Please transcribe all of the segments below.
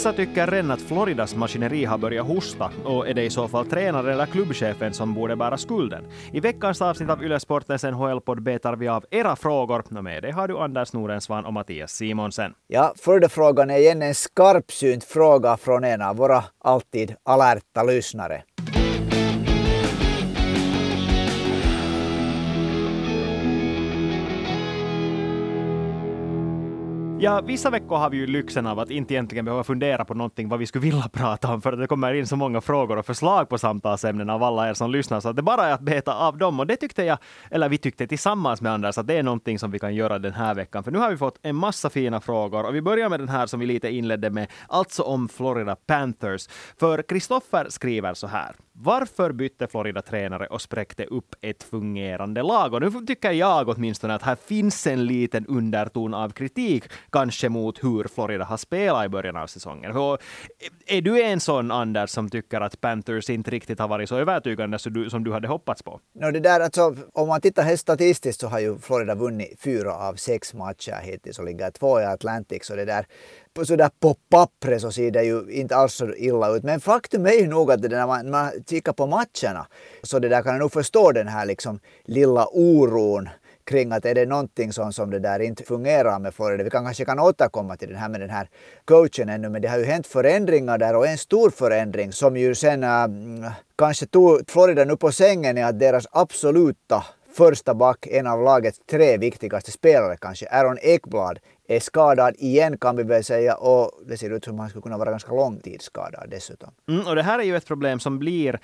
Vissa tycker redan att Floridas maskineri har börjat hosta och är det i så fall tränaren eller klubbchefen som borde bära skulden? I veckans avsnitt av Yle Sportens NHL-podd betar vi av era frågor. Och med det har du Anders Norensvan och Mattias Simonsen. Ja, första frågan är igen en skarpsynt fråga från en av våra alltid alerta lyssnare. Ja, vissa veckor har vi ju lyxen av att inte egentligen behöva fundera på någonting vad vi skulle vilja prata om, för att det kommer in så många frågor och förslag på samtalsämnen av alla er som lyssnar, så att det bara är att beta av dem. Och det tyckte jag, eller vi tyckte tillsammans med Anders, att det är någonting som vi kan göra den här veckan. För nu har vi fått en massa fina frågor och vi börjar med den här som vi lite inledde med, alltså om Florida Panthers. För Kristoffer skriver så här. Varför bytte Florida tränare och spräckte upp ett fungerande lag? Och nu tycker jag åtminstone att här finns en liten underton av kritik, kanske mot hur Florida har spelat i början av säsongen. Och är du en sån, Anders, som tycker att Panthers inte riktigt har varit så övertygande som du hade hoppats på? No, det där, alltså, om man tittar helt statistiskt så har ju Florida vunnit fyra av sex matcher hittills och ligger två i Atlantic. Så det där, sådär på pappret så ser det ju inte alls så illa ut. Men faktum är ju nog att det när man, man kikar på matcherna så det där kan jag nog förstå den här liksom lilla oron kring att är det någonting som, som det där inte fungerar med Florida. Vi kan kanske kan återkomma till den här med den här coachen ännu, men det har ju hänt förändringar där och en stor förändring som ju sen äh, kanske tog Florida nu på sängen är att deras absoluta första back, en av lagets tre viktigaste spelare kanske, Aaron Ekblad, är skadad igen kan vi väl säga och det ser ut som att han skulle kunna vara ganska långtidsskadad dessutom. Mm, och det här är ju ett problem som blir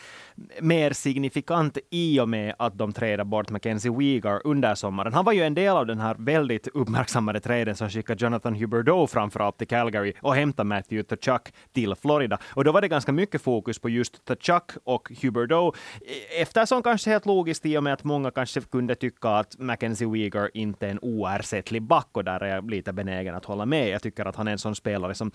mer signifikant i och med att de trädar bort Mackenzie Weegar under sommaren. Han var ju en del av den här väldigt uppmärksammade träden som skickade Jonathan Huberdeau framförallt till Calgary och hämtade Matthew Tuchuk till Florida. Och då var det ganska mycket fokus på just Tuchuk och Huberdeau eh, eftersom kanske helt logiskt i och med att många kanske kunde tycka att Mackenzie Weegar inte är en oersättlig back och där är jag lite benägen att hålla med. Jag tycker att han är en sån spelare som...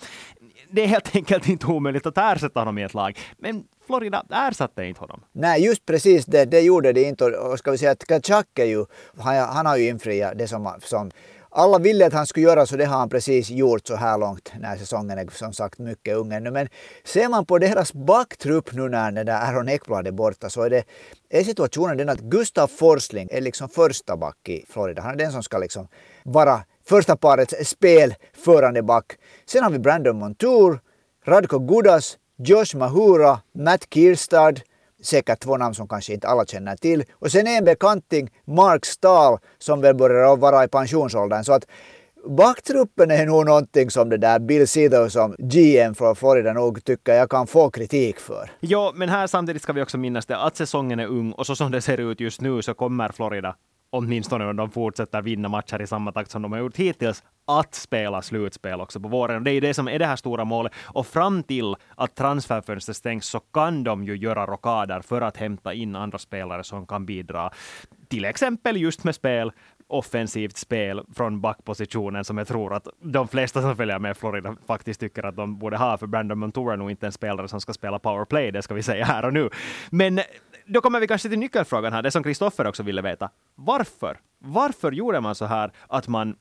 Det är helt enkelt inte omöjligt att ersätta honom i ett lag. Men Florida ersatte inte honom. Nej, just precis det, det gjorde det inte. Och ska vi säga att Kachak är ju, han, han har ju infriat det som, som alla ville att han skulle göra så det har han precis gjort så här långt när säsongen är som sagt mycket ung ännu. Men ser man på deras backtrupp nu när den där Aaron Ekblad är borta så är, det, är situationen den att Gustav Forsling är liksom första back i Florida. Han är den som ska liksom vara första parets spelförande back. Sen har vi Brandon Montour, Radko Gudas, Josh Mahura, Matt Kirstad, säkert två namn som kanske inte alla känner till. Och sen en bekanting, Mark Stahl, som väl börjar vara i pensionsåldern. Så att backtruppen är nog någonting som det där Bill Sito som GM från Florida nog tycker jag kan få kritik för. Ja, men här samtidigt ska vi också minnas det att säsongen är ung och så som det ser ut just nu så kommer Florida åtminstone om de fortsätter vinna matcher i samma takt som de har gjort hittills, att spela slutspel också på våren. Och det är det som är det här stora målet. Och fram till att transferfönstret stängs så kan de ju göra rockader för att hämta in andra spelare som kan bidra. Till exempel just med spel, offensivt spel från backpositionen som jag tror att de flesta som följer med Florida faktiskt tycker att de borde ha, för Brandon Montour är nog inte en spelare som ska spela powerplay, det ska vi säga här och nu. Men då kommer vi kanske till nyckelfrågan här, det som Kristoffer också ville veta. Varför? Varför gjorde man så här att man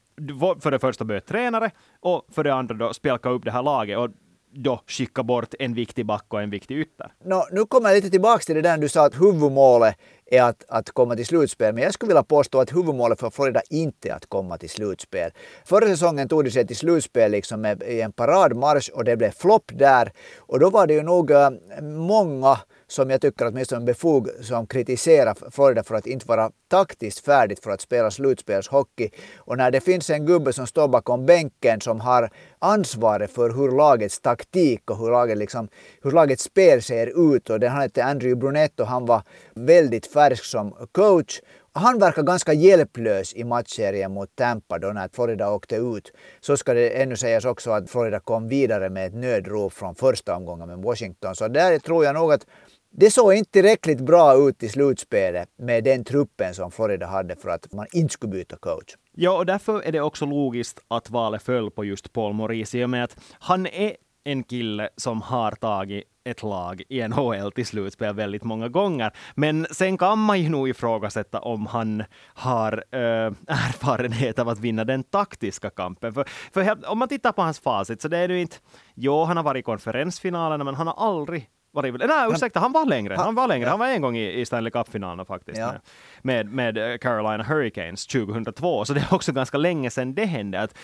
för det första bytte tränare och för det andra då spelka upp det här laget och då skicka bort en viktig back och en viktig ytter? No, nu kommer jag lite tillbaka till det där du sa att huvudmålet är att, att komma till slutspel. Men jag skulle vilja påstå att huvudmålet för Florida inte är att komma till slutspel. Förra säsongen tog de sig till slutspel liksom med, i en paradmarsch och det blev flopp där. Och då var det ju nog eh, många som jag tycker åtminstone befog som kritiserar Florida för att inte vara taktiskt färdigt för att spela slutspelshockey. Och när det finns en gubbe som står bakom bänken som har ansvaret för hur lagets taktik och hur, laget liksom, hur lagets spel ser ut och den han hette Andrew Brunetto, han var väldigt färsk som coach han verkar ganska hjälplös i matchserien mot Tampa då när Florida åkte ut. Så ska det ännu sägas också att Florida kom vidare med ett nödrop från första omgången med Washington. Så där tror jag nog att det såg inte tillräckligt bra ut i slutspelet med den truppen som Florida hade för att man inte skulle byta coach. Ja, och därför är det också logiskt att valet föll på just Paul Maurice i och med att han är en kille som har tagit ett lag i NHL till slutspel väldigt många gånger. Men sen kan man ju nog ifrågasätta om han har äh, erfarenhet av att vinna den taktiska kampen. För, för om man tittar på hans facit så det är ju inte... Jo, han har varit i konferensfinalerna, men han har aldrig varit, nej, ursäkta, han var längre. Han, var längre. Han var en gång i, i Stanley Cup-finalen faktiskt. Ja. Med, med, med Carolina Hurricanes 2002. Så det är också ganska länge sedan det hände. Att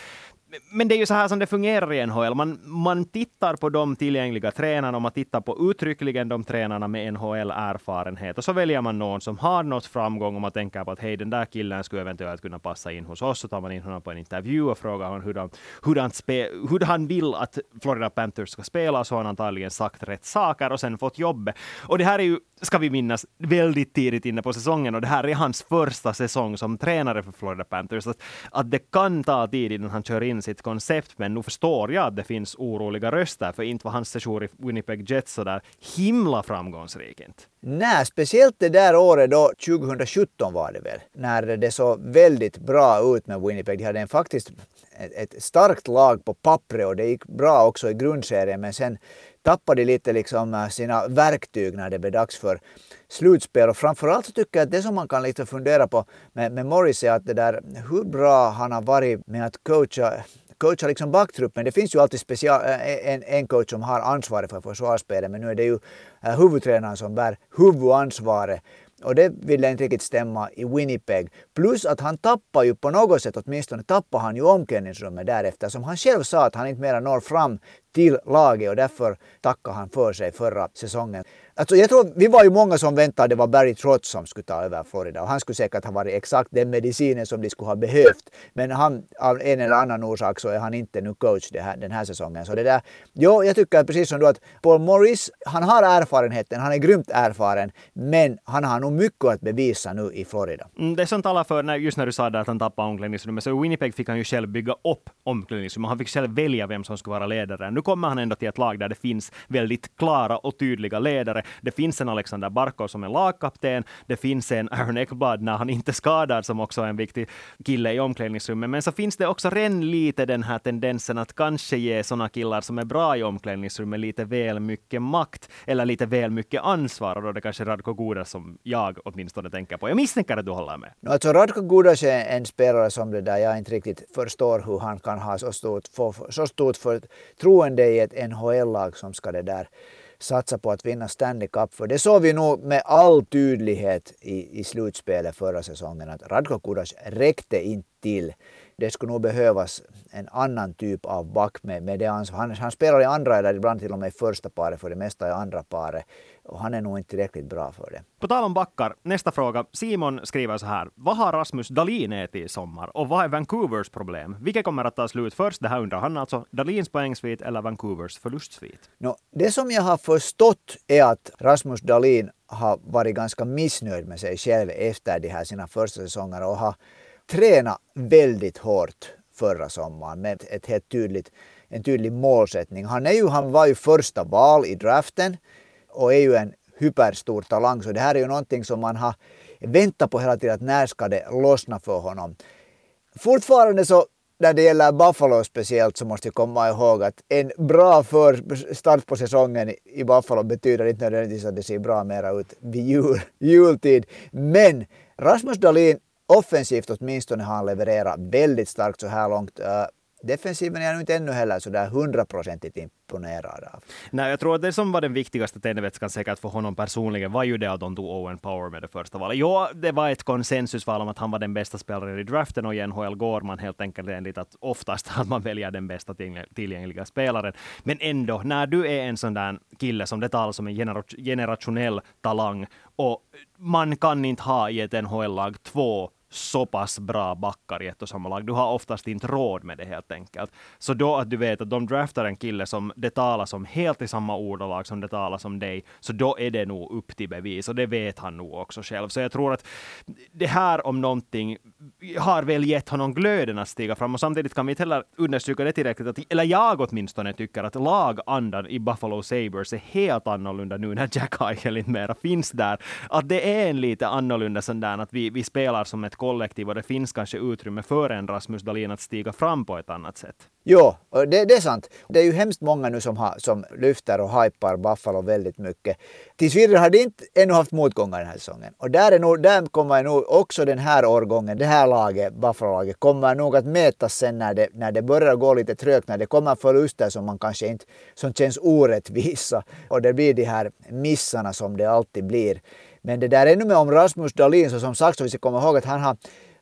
men det är ju så här som det fungerar i NHL. Man, man tittar på de tillgängliga tränarna och man tittar på uttryckligen de tränarna med NHL-erfarenhet. Och så väljer man någon som har nått framgång och man tänker på att hej, den där killen skulle eventuellt kunna passa in hos oss. Så tar man in honom på en intervju och frågar honom hur, han, hur, han, spe, hur han vill att Florida Panthers ska spela. Så har han antagligen sagt rätt saker och sen fått jobbet. Och det här är ju, ska vi minnas, väldigt tidigt inne på säsongen och det här är hans första säsong som tränare för Florida Panthers. Att, att det kan ta tid innan han kör in sitt koncept, men nu förstår jag att det finns oroliga röster, för inte var hans sejour i Winnipeg Jets så där himla framgångsrik. Inte. Nej, speciellt det där året då, 2017 var det väl, när det såg väldigt bra ut med Winnipeg. De hade en faktiskt ett starkt lag på pappret och det gick bra också i grundserien, men sen tappade de lite liksom eh, sina verktyg när det blev dags för slutspel. Och framförallt så tycker jag att det som man kan lite fundera på med, med Morris är att det där hur bra han har varit med att coacha coacha liksom backtruppen. Det finns ju alltid special, eh, en, en coach som har ansvaret för försvarsspelet men nu är det ju eh, huvudtränaren som bär huvudansvaret. Och det ville inte riktigt stämma i Winnipeg. Plus att han tappar ju på något sätt, åtminstone tappar han ju omklädningsrummet därefter. Som han själv sa att han inte mera når fram till laget och därför tackar han för sig förra säsongen. Alltså jag tror, vi var ju många som väntade att det var Barry Trotz som skulle ta över Florida och han skulle säkert ha varit exakt den medicinen som de skulle ha behövt. Men han, av en eller annan orsak så är han inte nu coach här, den här säsongen. Så det där, jo, jag tycker precis som du att Paul Morris, han har erfarenheten, han är grymt erfaren, men han har nog mycket att bevisa nu i Florida. Mm, det som talar för, när, just när du sa att han tappade omklädningsrummet, så i Winnipeg fick han ju själv bygga upp omklädningsrummet. Han fick själv välja vem som skulle vara ledare. Nu kommer han ändå till ett lag där det finns väldigt klara och tydliga ledare. Det finns en Alexander Barkov som är lagkapten. Det finns en Aaron Ekblad när han inte är skadad som också är en viktig kille i omklädningsrummet. Men så finns det också redan lite den här tendensen att kanske ge sådana killar som är bra i omklädningsrummet lite väl mycket makt eller lite väl mycket ansvar. Och då är det kanske Radko Gudas som jag åtminstone tänker på. Jag misstänker att du håller med. Alltså Radko Gudas är en spelare som det där jag inte riktigt förstår hur han kan ha så stort, så stort förtroende i ett NHL-lag som ska det där satsa på att vinna Stanley Cup. För det såg vi nog med all tydlighet i, i slutspelet förra säsongen att Radko Kudas räckte inte till. Det skulle nog behövas en annan typ av back med, med det ansvar. Han, han spelar i andra eller ibland till och med i första paret, för det mesta i andra paret. Och han är nog inte tillräckligt bra för det. På tal om backar, nästa fråga. Simon skriver så här. Vad har Rasmus Dahlin ätit i sommar och vad är Vancouvers problem? Vilket kommer att ta slut först? Det här undrar han alltså. Dalins poängsvit eller Vancouvers förlustsvit? No, det som jag har förstått är att Rasmus Dahlin har varit ganska missnöjd med sig själv efter de här sina första säsonger och har tränat väldigt hårt förra sommaren med ett helt tydligt, en tydlig målsättning. Han, är ju, han var ju första val i draften och är ju en hyperstor talang. Så det här är ju någonting som man har väntat på hela tiden, att när ska det lossna för honom. Fortfarande så när det gäller Buffalo speciellt så måste vi komma ihåg att en bra för start på säsongen i Buffalo betyder inte nödvändigtvis att det ser bra mera ut vid jul, jultid. Men Rasmus Dahlin offensivt åtminstone har han levererat väldigt starkt så här långt. Eh, Defensiven är jag inte ännu heller så där hundraprocentigt imponerad av. Nej, jag tror att det som var den viktigaste tändvätskan säkert för honom personligen var ju det att de tog Owen Power med det första valet. Jo, det var ett konsensusval om att han var den bästa spelaren i draften och i NHL går man helt enkelt enligt att oftast att man väljer den bästa tillgängliga spelaren. Men ändå, när du är en sån där kille som det talas om en generationell talang och man kan inte ha i ett NHL-lag två så pass bra backar i ett och samma lag. Du har oftast inte råd med det helt enkelt. Så då att du vet att de draftar en kille som det talas om helt i samma ordalag som det talas om dig, så då är det nog upp till bevis. Och det vet han nog också själv. Så jag tror att det här om någonting har väl gett honom glöden att stiga fram. Och samtidigt kan vi inte heller understryka det tillräckligt, att, eller jag åtminstone tycker att lagandan i Buffalo Sabres är helt annorlunda nu när Jack Eichel inte mera finns där. Att det är en lite annorlunda sån där att vi, vi spelar som ett ett kollektiv och det finns kanske utrymme för en Rasmus Dahlin att stiga fram på ett annat sätt. Jo, det, det är sant. Det är ju hemskt många nu som, har, som lyfter och hypar Buffalo väldigt mycket. Tills vidare har de inte ännu haft motgångar den här säsongen. Och där, är nog, där kommer nog också den här årgången, det här laget, Buffalo-laget, kommer nog att mätas sen när det, när det börjar gå lite trögt, när det kommer förluster som man kanske inte, som känns orättvisa. Och det blir de här missarna som det alltid blir. Men det där ännu mer om Rasmus Dahlin, så som sagt så vi ska komma ihåg att han har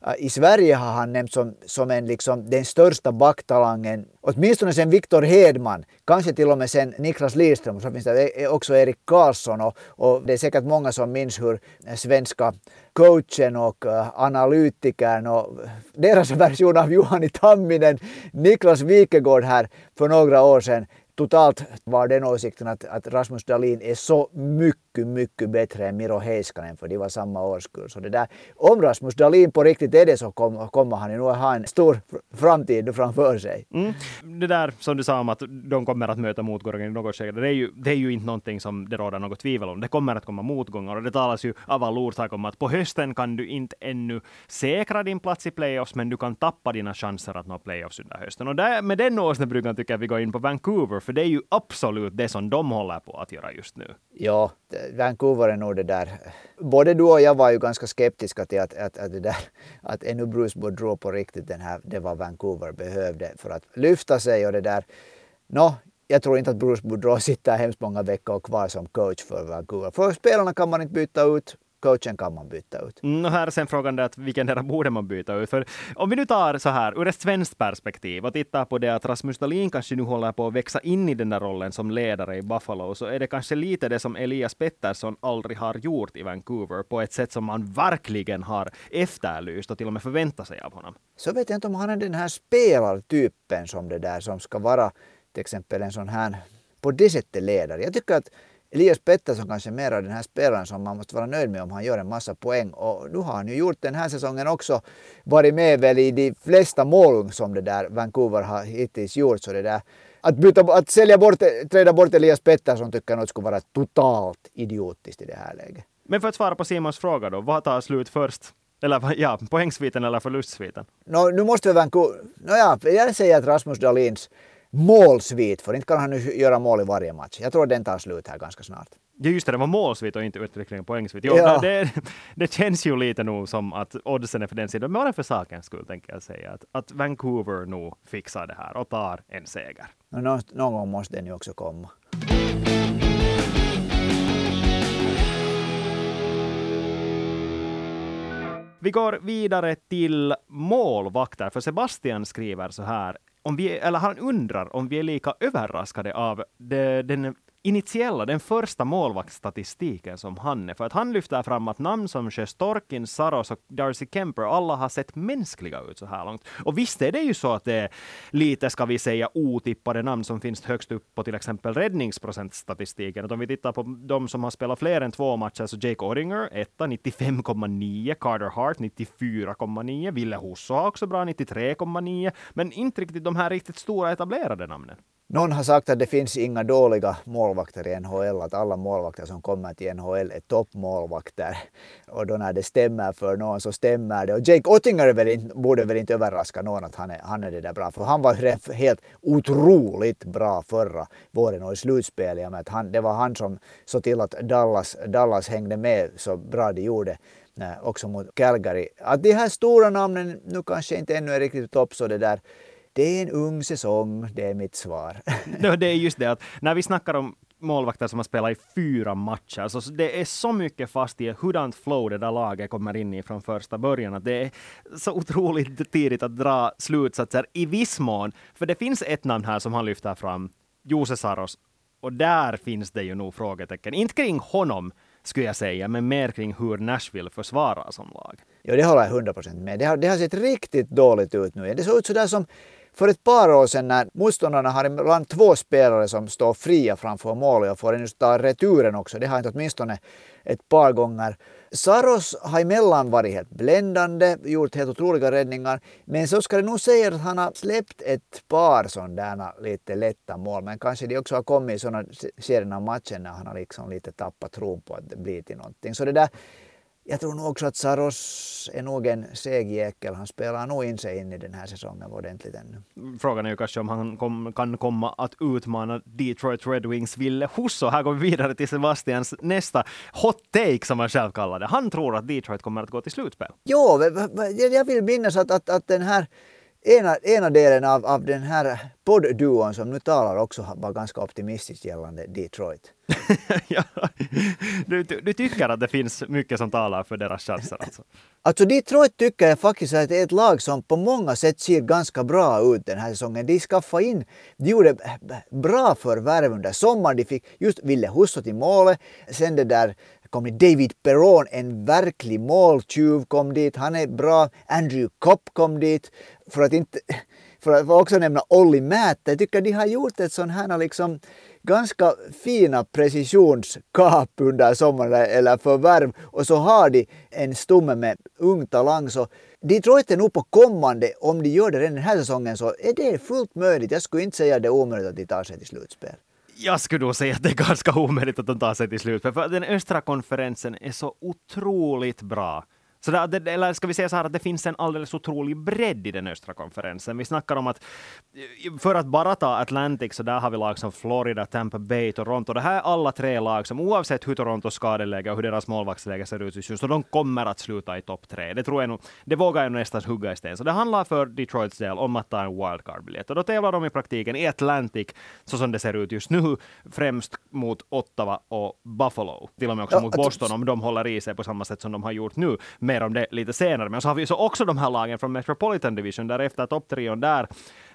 äh, i Sverige har han nämnts som, som en, liksom, den största backtalangen, åtminstone sen Viktor Hedman, kanske till och med sen Niklas Lidström, så finns det eh, eh, också Erik Karlsson och, och det är säkert många som minns hur eh, svenska coachen och uh, analytikern och deras version av Juhani Tamminen, Niklas Wikegård här för några år sedan totalt var den åsikten att, att Rasmus Dahlin är så mycket, mycket bättre än Miro Heiskanen för de var samma årskull. Så det där, om Rasmus Dahlin på riktigt är det så kommer han ju nog ha en stor framtid framför sig. Mm. Det där som du sa om att de kommer att möta motgångar i något skede, det är, ju, det är ju inte någonting som det råder något tvivel om. Det kommer att komma motgångar och det talas ju av all orsak om att på hösten kan du inte ännu säkra din plats i playoffs, men du kan tappa dina chanser att nå playoffs under hösten. Och där, med den åsnebryggan tycker jag vi går in på Vancouver för det är ju absolut det som de håller på att göra just nu. Ja, Vancouver är nog det där. Både du och jag var ju ganska skeptiska till att, att, att, det där, att ännu Bruce Boudreau på riktigt den här, det var Vancouver behövde för att lyfta sig och det där. Nå, jag tror inte att Bruce Boudreau sitter hemskt många veckor kvar som coach för Vancouver. För spelarna kan man inte byta ut coachen kan man byta ut. Mm, och här är sen frågan att vilken där borde man byta ut? För om vi nu tar så här ur ett svenskt perspektiv och tittar på det att Rasmus Dahlin kanske nu håller på att växa in i den där rollen som ledare i Buffalo, så är det kanske lite det som Elias Pettersson aldrig har gjort i Vancouver på ett sätt som man verkligen har efterlyst och till och med förväntat sig av honom. Så vet jag inte om han är den här spelartypen som det där som ska vara till exempel en sån här på det sättet ledare. Jag tycker att Elias Pettersson kanske mer av den här spelaren som man måste vara nöjd med om han gör en massa poäng. Och nu har han ju gjort den här säsongen också. Varit med väl i de flesta mål som det där Vancouver har hittills gjort. Så det där, att, byta, att sälja bort, träda bort Elias Pettersson tycker jag nog skulle vara totalt idiotiskt i det här läget. Men för att svara på Simons fråga då, vad tar slut först? Eller ja, poängsviten eller förlustsviten? No, nu måste vi Vancouver... No, ja, jag säger att Rasmus Dahlins målsvit, för inte kan han nu göra mål i varje match. Jag tror den tar slut här ganska snart. Ja just det, det var målsvit och inte utveckling poängsvit. Jo, ja. det, det känns ju lite nog som att oddsen är för den sidan, men bara för sakens skull tänker jag säga att, att Vancouver nog fixar det här och tar en seger. Nå, någon gång måste den ju också komma. Vi går vidare till målvakter, för Sebastian skriver så här om vi, eller han undrar om vi är lika överraskade av det, den initiella, den första målvaktsstatistiken som han är. För att han lyfter fram att namn som Sjöstorkin, Saros och Darcy Kemper, alla har sett mänskliga ut så här långt. Och visst är det ju så att det är lite, ska vi säga, otippade namn som finns högst upp på till exempel räddningsprocentstatistiken. Att om vi tittar på de som har spelat fler än två matcher, så Jake Odinger, etta, 95,9, Carter Hart, 94,9, Ville Husso har också bra, 93,9, men inte riktigt de här riktigt stora etablerade namnen. Någon har sagt att det finns inga dåliga målvakter i NHL, att alla målvakter som kommer till NHL är toppmålvakter. Och då när det stämmer för någon så stämmer det. Och Jake Ottinger väl inte, borde väl inte överraska någon att han är, han är det där bra. För han var helt otroligt bra förra våren och i slutspelet. Med att han, det var han som såg till att Dallas, Dallas hängde med så bra de gjorde eh, också mot Calgary. Att de här stora namnen nu kanske inte ännu är riktigt topp så det där det är en ung säsong, det är mitt svar. det är just det att när vi snackar om målvakter som har spelat i fyra matcher. Så det är så mycket fast i hurdant flow det där laget kommer in i från första början. Att det är så otroligt tidigt att dra slutsatser i viss mån. För det finns ett namn här som han lyfter fram, Jose Saros. Och där finns det ju nog frågetecken. Inte kring honom, skulle jag säga, men mer kring hur Nashville försvarar som lag. Jo, det håller jag 100% med. Det har, det har sett riktigt dåligt ut nu. Det såg ut sådär som för ett par år sedan när motståndarna har ibland två spelare som står fria framför målet och får en just ta returen också. Det har inte åtminstone ett par gånger. Saros har emellan varit helt bländande, gjort helt otroliga räddningar. Men så ska det nog säga att han har släppt ett par sådana lite lätta mål. Men kanske de också har kommit i sådana skeden av matchen när han har liksom lite tappat tron på att det blir till någonting. Så det där jag tror nog också att Saros är nog en seg jäkel. Han spelar nog in sig in i den här säsongen ordentligt ännu. Frågan är ju kanske om han kom, kan komma att utmana Detroit Red Wings Ville Husso. Här går vi vidare till Sebastians nästa hot take som han själv kallar det. Han tror att Detroit kommer att gå till slutspel. Jo, jag vill minnas att, att, att den här ena, ena delen av, av den här poddduon som nu talar också var ganska optimistisk gällande Detroit. ja, du, du, tycker att det finns mycket som talar för deras chanser alltså? Alltså Detroit tycker jag faktiskt att det är ett lag som på många sätt ser ganska bra ut den här säsongen. De skaffade in, de gjorde bra förvärv under sommaren. De fick just Ville Husso till målet. Sen det där kom dit David Perron, en verklig måltjuv kom dit. Han är bra. Andrew Kopp kom dit. För att inte för att också nämna Olli Määttä, jag tycker de har gjort ett sån här liksom ganska fina precisionskap under sommaren eller förvärv och så har de en stomme med ung talang så Detroit är nog på kommande, om de gör det redan den här säsongen så är det fullt möjligt. Jag skulle inte säga det är omöjligt att de tar sig till slutspel. Jag skulle nog säga att det är ganska omöjligt att de tar sig till slutspel, för den östra konferensen är så otroligt bra. Så det, eller ska vi säga så här att det finns en alldeles otrolig bredd i den östra konferensen. Vi snackar om att för att bara ta Atlantic så där har vi lag som Florida, Tampa Bay, Toronto. Det här är alla tre lag som oavsett hur Torontos skadeläge och hur deras målvaktsläge ser ut just så de kommer att sluta i topp tre. Det tror jag nog, det vågar jag nästan hugga i sten. Så det handlar för Detroits del om att ta en wildcard-biljett. Och då tävlar de i praktiken i Atlantic så som det ser ut just nu, främst mot Ottawa och Buffalo. Till och med också ja, mot Boston om de håller i sig på samma sätt som de har gjort nu mer om det lite senare. Men så har vi så också de här lagen från Metropolitan Division, där efter topptrion där,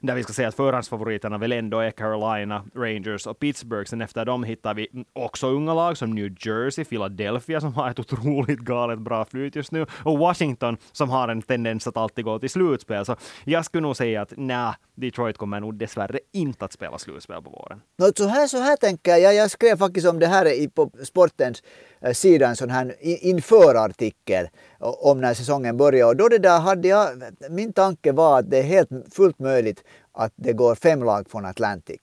där vi ska säga att förhandsfavoriterna väl ändå är Carolina, Rangers och Pittsburgh. Sen efter dem hittar vi också unga lag som New Jersey, Philadelphia som har ett otroligt galet bra flyt just nu och Washington som har en tendens att alltid gå till slutspel. Så jag skulle nog säga att nej, Detroit kommer nog dessvärre inte att spela slutspel på våren. så, här, så här tänker jag. Jag skrev faktiskt om det här på sportens eh, sida en sån här införartikel om när säsongen börjar. Och då det där hade jag, min tanke var att det är helt fullt möjligt att det går fem lag från Atlantic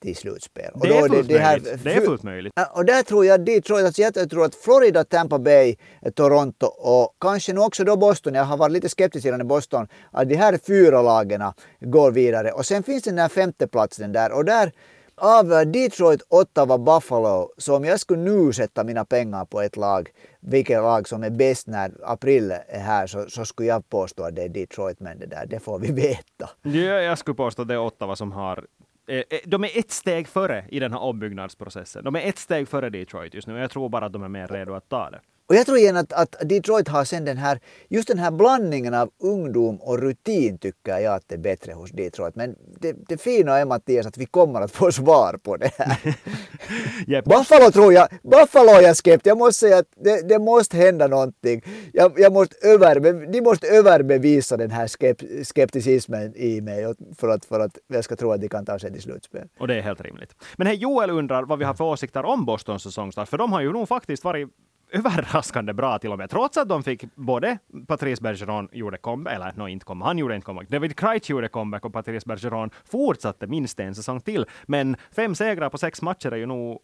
till slutspel. Det är, fullt det, det här, möjligt. det är fullt möjligt. Och där tror jag Detroit, alltså jag tror att Florida, Tampa Bay, Toronto och kanske nu också då Boston, jag har varit lite skeptisk gällande Boston, att de här fyra lagen går vidare. Och sen finns den där femteplatsen där och där av Detroit, Ottawa, Buffalo, så om jag skulle nu sätta mina pengar på ett lag, vilket lag som är bäst när april är här, så, så skulle jag påstå att det är Detroit, men det där, det får vi veta. Ja, jag skulle påstå att det är Ottawa som har eh, eh, de är ett steg före i den här ombyggnadsprocessen. De är ett steg före Detroit just nu. Jag tror bara att de är mer redo att ta det. Och jag tror igen att, att Detroit har sen den här, just den här blandningen av ungdom och rutin tycker jag att det är bättre hos Detroit. Men det, det fina är Mattias att vi kommer att få svar på det här. yep. Buffalo tror jag, Buffalo är jag skeptisk. Jag måste säga att det, det måste hända någonting. Jag, jag måste över, de måste överbevisa den här skep, skepticismen i mig för att, för att jag ska tro att de kan ta sig till slutspel. Och det är helt rimligt. Men hej, Joel undrar vad vi har för åsikter om Bostons säsongstart, för de har ju nog faktiskt varit överraskande bra till och med, trots att de fick både Patrice Bergeron gjorde comeback, eller no, inte comeback, han gjorde inte comeback, David Krejci gjorde comeback och Patrice Bergeron fortsatte minst en säsong till. Men fem segrar på sex matcher är ju nog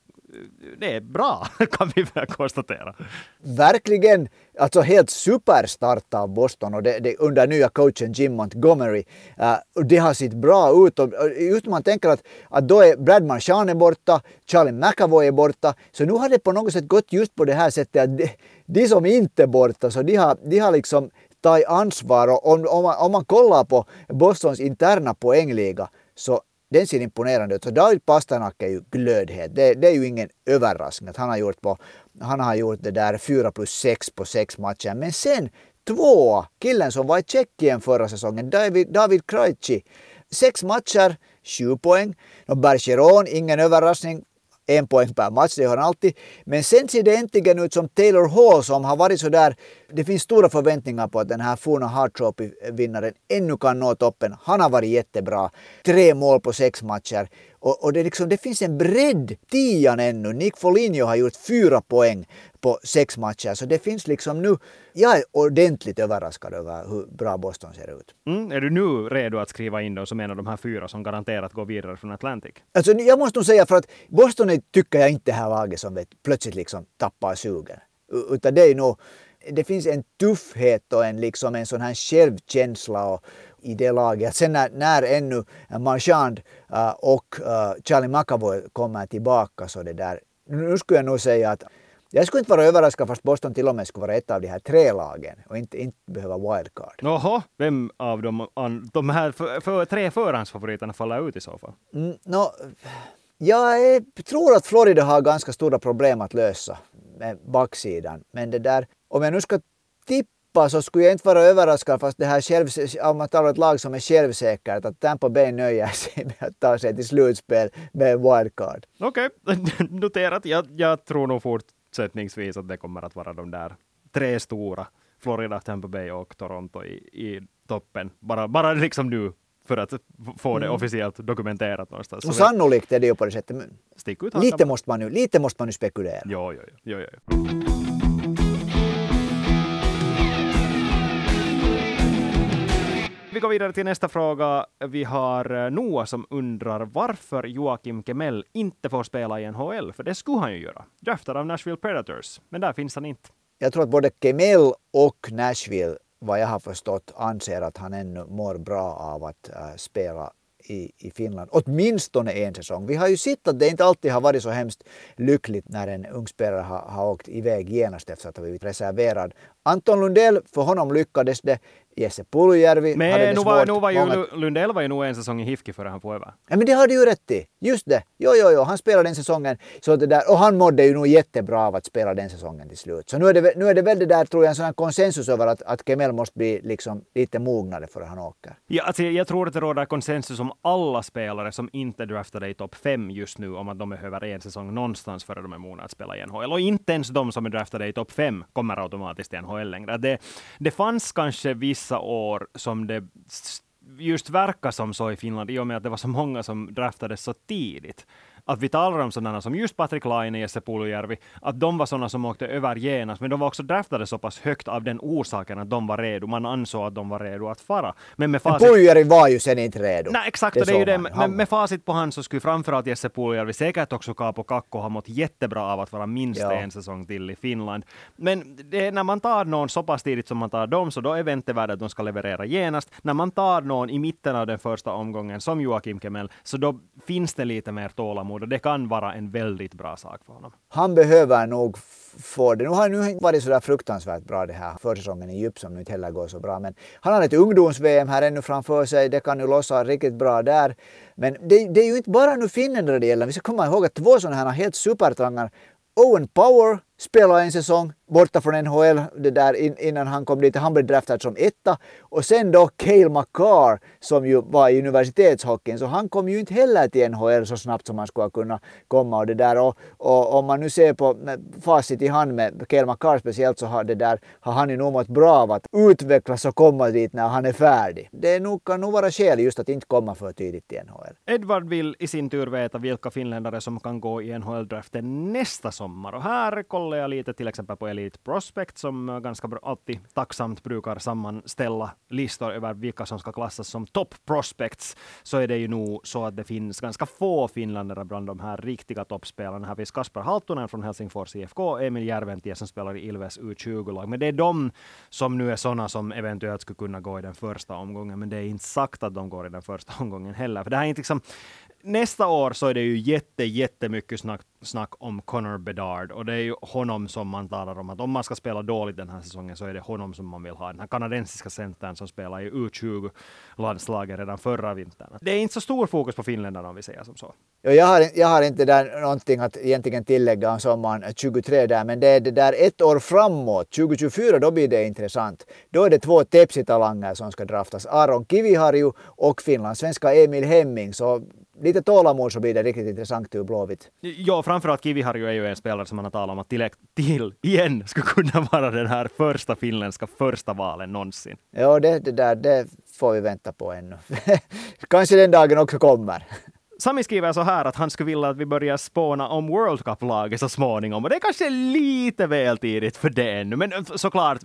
det är bra, kan vi väl konstatera. Verkligen. Alltså helt superstart av Boston och det, det, under nya coachen Jim Montgomery. Uh, det har sett bra ut. Och just man tänker att, att då är Brad Marchand borta, Charlie McAvoy är borta. Så nu har det på något sätt gått just på det här sättet att de, de som inte är borta, så de har, de har liksom tagit ansvar. Och om, om, man, om man kollar på Bostons interna poängliga så den ser imponerande ut. Så David Pasternak är ju glödhet. Det, det, är ju ingen överraskning att han har gjort, på, han har gjort det där 4 plus 6 på sex matcher. Men sen två, killen som var i Tjeckien förra säsongen, David, David Krejci. Sex matcher, sju poäng. Och Bergeron, ingen överraskning, en poäng per match, det har han alltid. Men sen ser det äntligen ut som Taylor Hall som har varit så där. Det finns stora förväntningar på att den här forna Hart Trophy-vinnaren ännu kan nå toppen. Han har varit jättebra. Tre mål på sex matcher. Och, och det, liksom, det finns en bredd. Tian ännu. Nick Foligno har gjort fyra poäng på sex matcher. Så det finns liksom nu... Jag är ordentligt överraskad över hur bra Boston ser ut. Mm, är du nu redo att skriva in dem som en av de här fyra som garanterat går vidare från Atlantic? Alltså, jag måste nog säga för att Boston är, tycker jag inte det här laget som vet, plötsligt liksom tappar sugen. Utan det är nog det finns en tuffhet och en, liksom en sån här självkänsla och, i det laget. Sen när, när ännu Marchand uh, och uh, Charlie McAvoy kommer tillbaka så det där. Nu skulle jag nog säga att jag skulle inte vara överraskad fast Boston till och med skulle vara ett av de här tre lagen och inte, inte behöva wildcard. Jaha, vem av dem, de här för, för, tre förhandsfavoriterna faller ut i så fall? Mm, no, jag är, tror att Florida har ganska stora problem att lösa med backsidan. Men det där, om jag nu ska tippa så skulle jag inte vara överraskad fast det här själv, om man talar om ett lag som är självsäkert att Tampa Bay nöjer sig med att ta sig till slutspel med en wildcard. Okej, okay. noterat. Jag, jag tror nog fortsättningsvis att det kommer att vara de där tre stora Florida, Tampa Bay och Toronto i, i toppen. Bara, bara liksom nu för att få det mm. officiellt dokumenterat någonstans. Och sannolikt är det ju på det sättet. Stick ut lite, måste man nu, lite måste man nu spekulera. Jo, jo, jo, jo. Vi går vidare till nästa fråga. Vi har eh, Noah som undrar varför Joakim Kemell inte får spela i NHL, för det skulle han ju göra. Draftad av Nashville Predators, men där finns han inte. Jag tror att både Kemell och Nashville vad jag har förstått anser att han ännu mår bra av att äh, spela i, i Finland, åtminstone en säsong. Vi har ju sett att det inte alltid har varit så hemskt lyckligt när en ung spelare har, har åkt iväg genast efter att ha blivit reserverad. Anton Lundell, för honom lyckades det. Jesse Puljujärvi men hade det nu. Men nu var ju Många... Lundell var ju nog en säsong i Hifki före han får över. Ja, men det har du ju rätt i. Just det. Jo, jo, jo. Han spelade den säsongen. Så det där, och han mådde ju nog jättebra av att spela den säsongen till slut. Så nu är det, nu är det väl det där, tror jag, en sån konsensus över att, att Kemel måste bli liksom lite mognare före han åker. Ja, alltså, jag tror att det råder konsensus om alla spelare som inte draftade i topp fem just nu om att de behöver en säsong någonstans före de är mogna att spela i NHL. Och inte ens de som är draftade i topp fem kommer automatiskt till NHL längre. Det, det fanns kanske vissa år som det just verkar som så i Finland i och med att det var så många som draftades så tidigt att vi talar om sådana som just Patrik Laine, Jesse Puljujärvi, att de var sådana som åkte över genast, men de var också draftade så pass högt av den orsaken att de var redo. Man ansåg att de var redo att fara. Men med facit... Puljujärvi var ju sen inte redo. Nej, exakt, det, det är ju det. Men med facit på hand så skulle framförallt Jesse Puljujärvi, säkert också Kaapo Kakko, ha mått jättebra av att vara minst ja. en säsong till i Finland. Men det, när man tar någon så pass tidigt som man tar dem, så då är väntevärdet att de ska leverera genast. När man tar någon i mitten av den första omgången, som Joakim Kemell, så då finns det lite mer tålamod tålamod och det kan vara en väldigt bra sak för honom. Han behöver nog få det. Nu har det inte varit så där fruktansvärt bra det här försäsongen i djup som nu inte heller går så bra. Men han har ett ungdoms-VM här ännu framför sig. Det kan ju lossa riktigt bra där. Men det, det är ju inte bara nu finländare det gäller. Vi ska komma ihåg att två sådana här helt supertrangar Owen Power spelade en säsong borta från NHL det där innan han kom dit. Han blev draftad som etta. Och sen då Cale McCarr som ju var i universitetshockeyn. Så han kom ju inte heller till NHL så snabbt som han skulle kunna komma. Och det där. Och, och om man nu ser på eh, facit i hand med Cale McCarr speciellt så har, det där, har han ju nog mått bra av att utvecklas och komma dit när han är färdig. Det nog, kan nog vara skäl just att inte komma för tidigt till NHL. Edvard vill i sin tur veta vilka finländare som kan gå i NHL-draften nästa sommar. Och här kollar jag lite till exempel på Elite Prospect som ganska alltid tacksamt brukar sammanställa listor över vilka som ska klassas som top prospects, så är det ju nog så att det finns ganska få finländare bland de här riktiga toppspelarna. Här finns Kasper Halttunen från Helsingfors IFK, Emil Järventie som spelar i Ilves U20-lag. Men det är de som nu är sådana som eventuellt skulle kunna gå i den första omgången, men det är inte sagt att de går i den första omgången heller. För det här är inte liksom nästa år så är det ju jätte, jättemycket snack, snack om Connor Bedard och det är ju honom som man talar om att om man ska spela dåligt den här säsongen så är det honom som man vill ha. Den här kanadensiska centern som spelar i U20-landslaget redan förra vintern. Det är inte så stor fokus på finländarna om vi säger som så. Jag har, jag har inte där någonting att egentligen tillägga om sommaren 23 där, men det är det där ett år framåt, 2024, då blir det intressant. Då är det två Tepsi-talanger som ska draftas, Aron Kiviharju och finlandssvenska Emil Hemming. Så lite tålamod så blir det riktigt intressant ur Blåvitt. Ja, framförallt Kiviharju är ju en spelare som man har talat om att till, till igen skulle kunna vara den här första finländska första valen någonsin. Ja, det, det där det får vi vänta på ännu. Kanske den dagen också kommer. Sami skriver så här att han skulle vilja att vi börjar spåna om World Cup-laget så småningom. Och det är kanske lite väl tidigt för det ännu. Men såklart,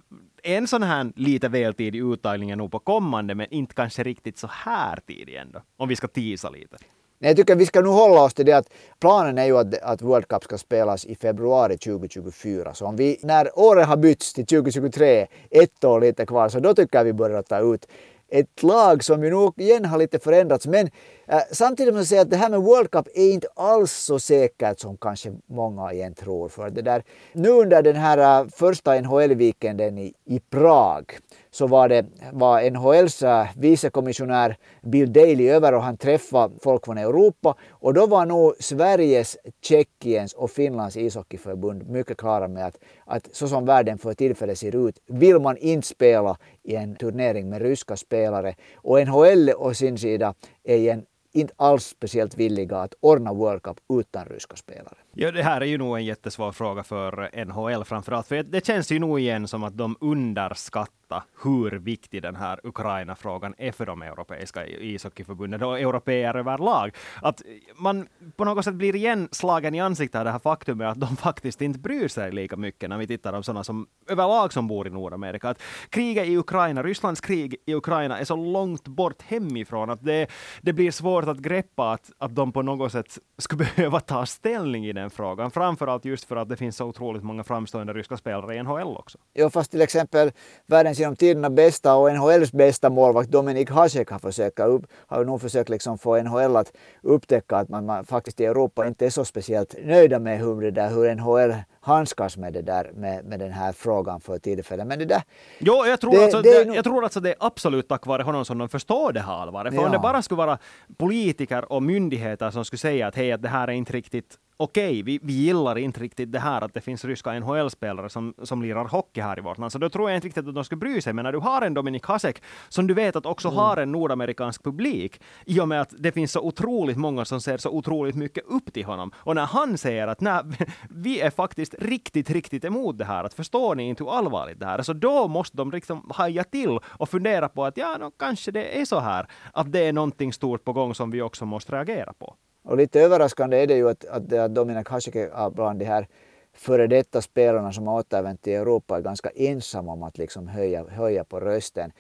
en sån här lite väl tidig uttagning är nog på kommande, men inte kanske riktigt så här tidig ändå. Om vi ska tisa lite. Nej, jag tycker vi ska nu hålla oss till det att planen är ju att, att World Cup ska spelas i februari 2024. Så om vi, när året har bytts till 2023, ett år lite kvar, så då tycker jag vi börjar ta ut ett lag som ju nog igen har lite förändrats. Men Eh, samtidigt måste jag säga att det här med World Cup är inte alls så säkert som kanske många igen tror. För det där, nu under den här eh, första NHL-weekenden i, i Prag så var det var NHLs eh, vicekommissionär Bill Daley över och han träffade folk från Europa och då var nog Sveriges, Tjeckiens och Finlands ishockeyförbund mycket klara med att, att så som världen för tillfället ser ut vill man inte spela i en turnering med ryska spelare och NHL å sin sida är igen inte alls speciellt villiga att ordna World Cup utan ryska spelare. Ja, det här är ju nog en jättesvår fråga för NHL framförallt, för det känns ju nog igen som att de underskattar hur viktig den här Ukraina-frågan är för de europeiska ishockeyförbunden och europeer överlag. Att man på något sätt blir igen slagen i ansiktet av det här faktumet att de faktiskt inte bryr sig lika mycket när vi tittar på sådana som överlag som bor i Nordamerika. Att kriget i Ukraina, Rysslands krig i Ukraina är så långt bort hemifrån att det, det blir svårt att greppa att, att de på något sätt skulle behöva ta ställning i den frågan. Framförallt just för att det finns så otroligt många framstående ryska spelare i NHL också. Ja, fast till exempel världens genom tiderna bästa och NHLs bästa målvakt Dominik Hasek har, försökt upp, har nog försökt liksom få NHL att upptäcka att man, man, faktiskt i Europa inte är så speciellt nöjda med hur, det där, hur NHL handskas med, det där, med, med den här frågan för tillfället. Men det där... Jo, jag tror, det, alltså, det, det, jag tror alltså det är absolut tack vare honom som de förstår det här allvaret. För ja. om det bara skulle vara politiker och myndigheter som skulle säga att hej, att det här är inte riktigt okej, vi, vi gillar inte riktigt det här att det finns ryska NHL-spelare som, som lirar hockey här i vårt land, så då tror jag inte riktigt att de ska bry sig. Men när du har en Dominik Hasek, som du vet att också mm. har en nordamerikansk publik, i och med att det finns så otroligt många som ser så otroligt mycket upp till honom. Och när han säger att nej, vi är faktiskt riktigt, riktigt emot det här, att förstår ni inte hur allvarligt det här är, så då måste de liksom haja till och fundera på att ja, no, kanske det är så här, att det är någonting stort på gång som vi också måste reagera på. Och lite överraskande är det ju att, att, att Dominik Hasek bland de här före detta spelarna som har återvänt till Europa är ganska ensamma om att liksom höja, höja på rösten.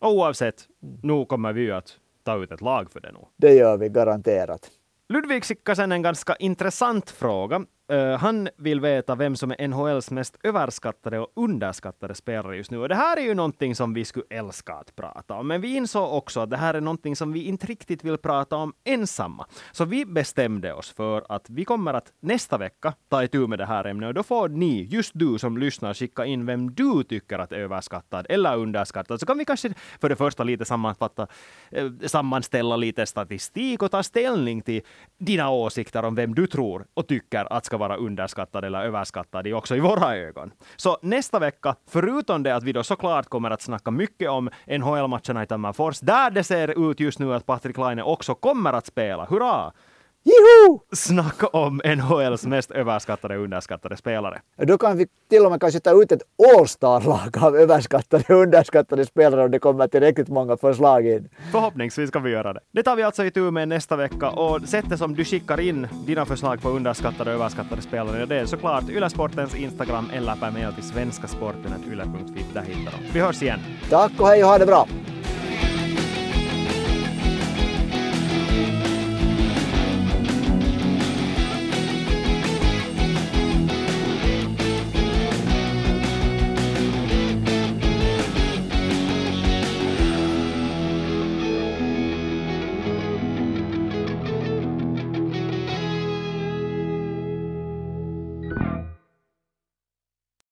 Oavsett, nu kommer vi ju att ta ut ett lag för det nu. Det gör vi garanterat. Ludvig skickade sen en ganska intressant fråga. Uh, han vill veta vem som är NHLs mest överskattade och underskattade spelare just nu. Och det här är ju någonting som vi skulle älska att prata om. Men vi insåg också att det här är någonting som vi inte riktigt vill prata om ensamma. Så vi bestämde oss för att vi kommer att nästa vecka ta itu med det här ämnet. Och då får ni, just du som lyssnar, skicka in vem du tycker att är överskattad eller underskattad. Så kan vi kanske för det första lite sammanfatta, eh, sammanställa lite statistik och ta ställning till dina åsikter om vem du tror och tycker att ska vara underskattad eller överskattad också i våra ögon. Så nästa vecka, förutom det att vi då såklart kommer att snacka mycket om NHL-matcherna i Tammerfors, där det ser ut just nu att Patrik Laine också kommer att spela. Hurra! Juhu! Snacka om NHLs mest överskattade och underskattade spelare. Då kan vi till och med kanske ta ut ett All-star-lag av överskattade och underskattade spelare om det kommer tillräckligt många förslag in. Förhoppningsvis ska vi göra det. Det tar vi alltså itu med nästa vecka och sättet som du skickar in dina förslag på underskattade och överskattade spelare, det är såklart Ylesportens Instagram eller per mail till svenskasporten.yle.fi. Där hittar de. Vi hörs igen. Tack och hej och ha det bra!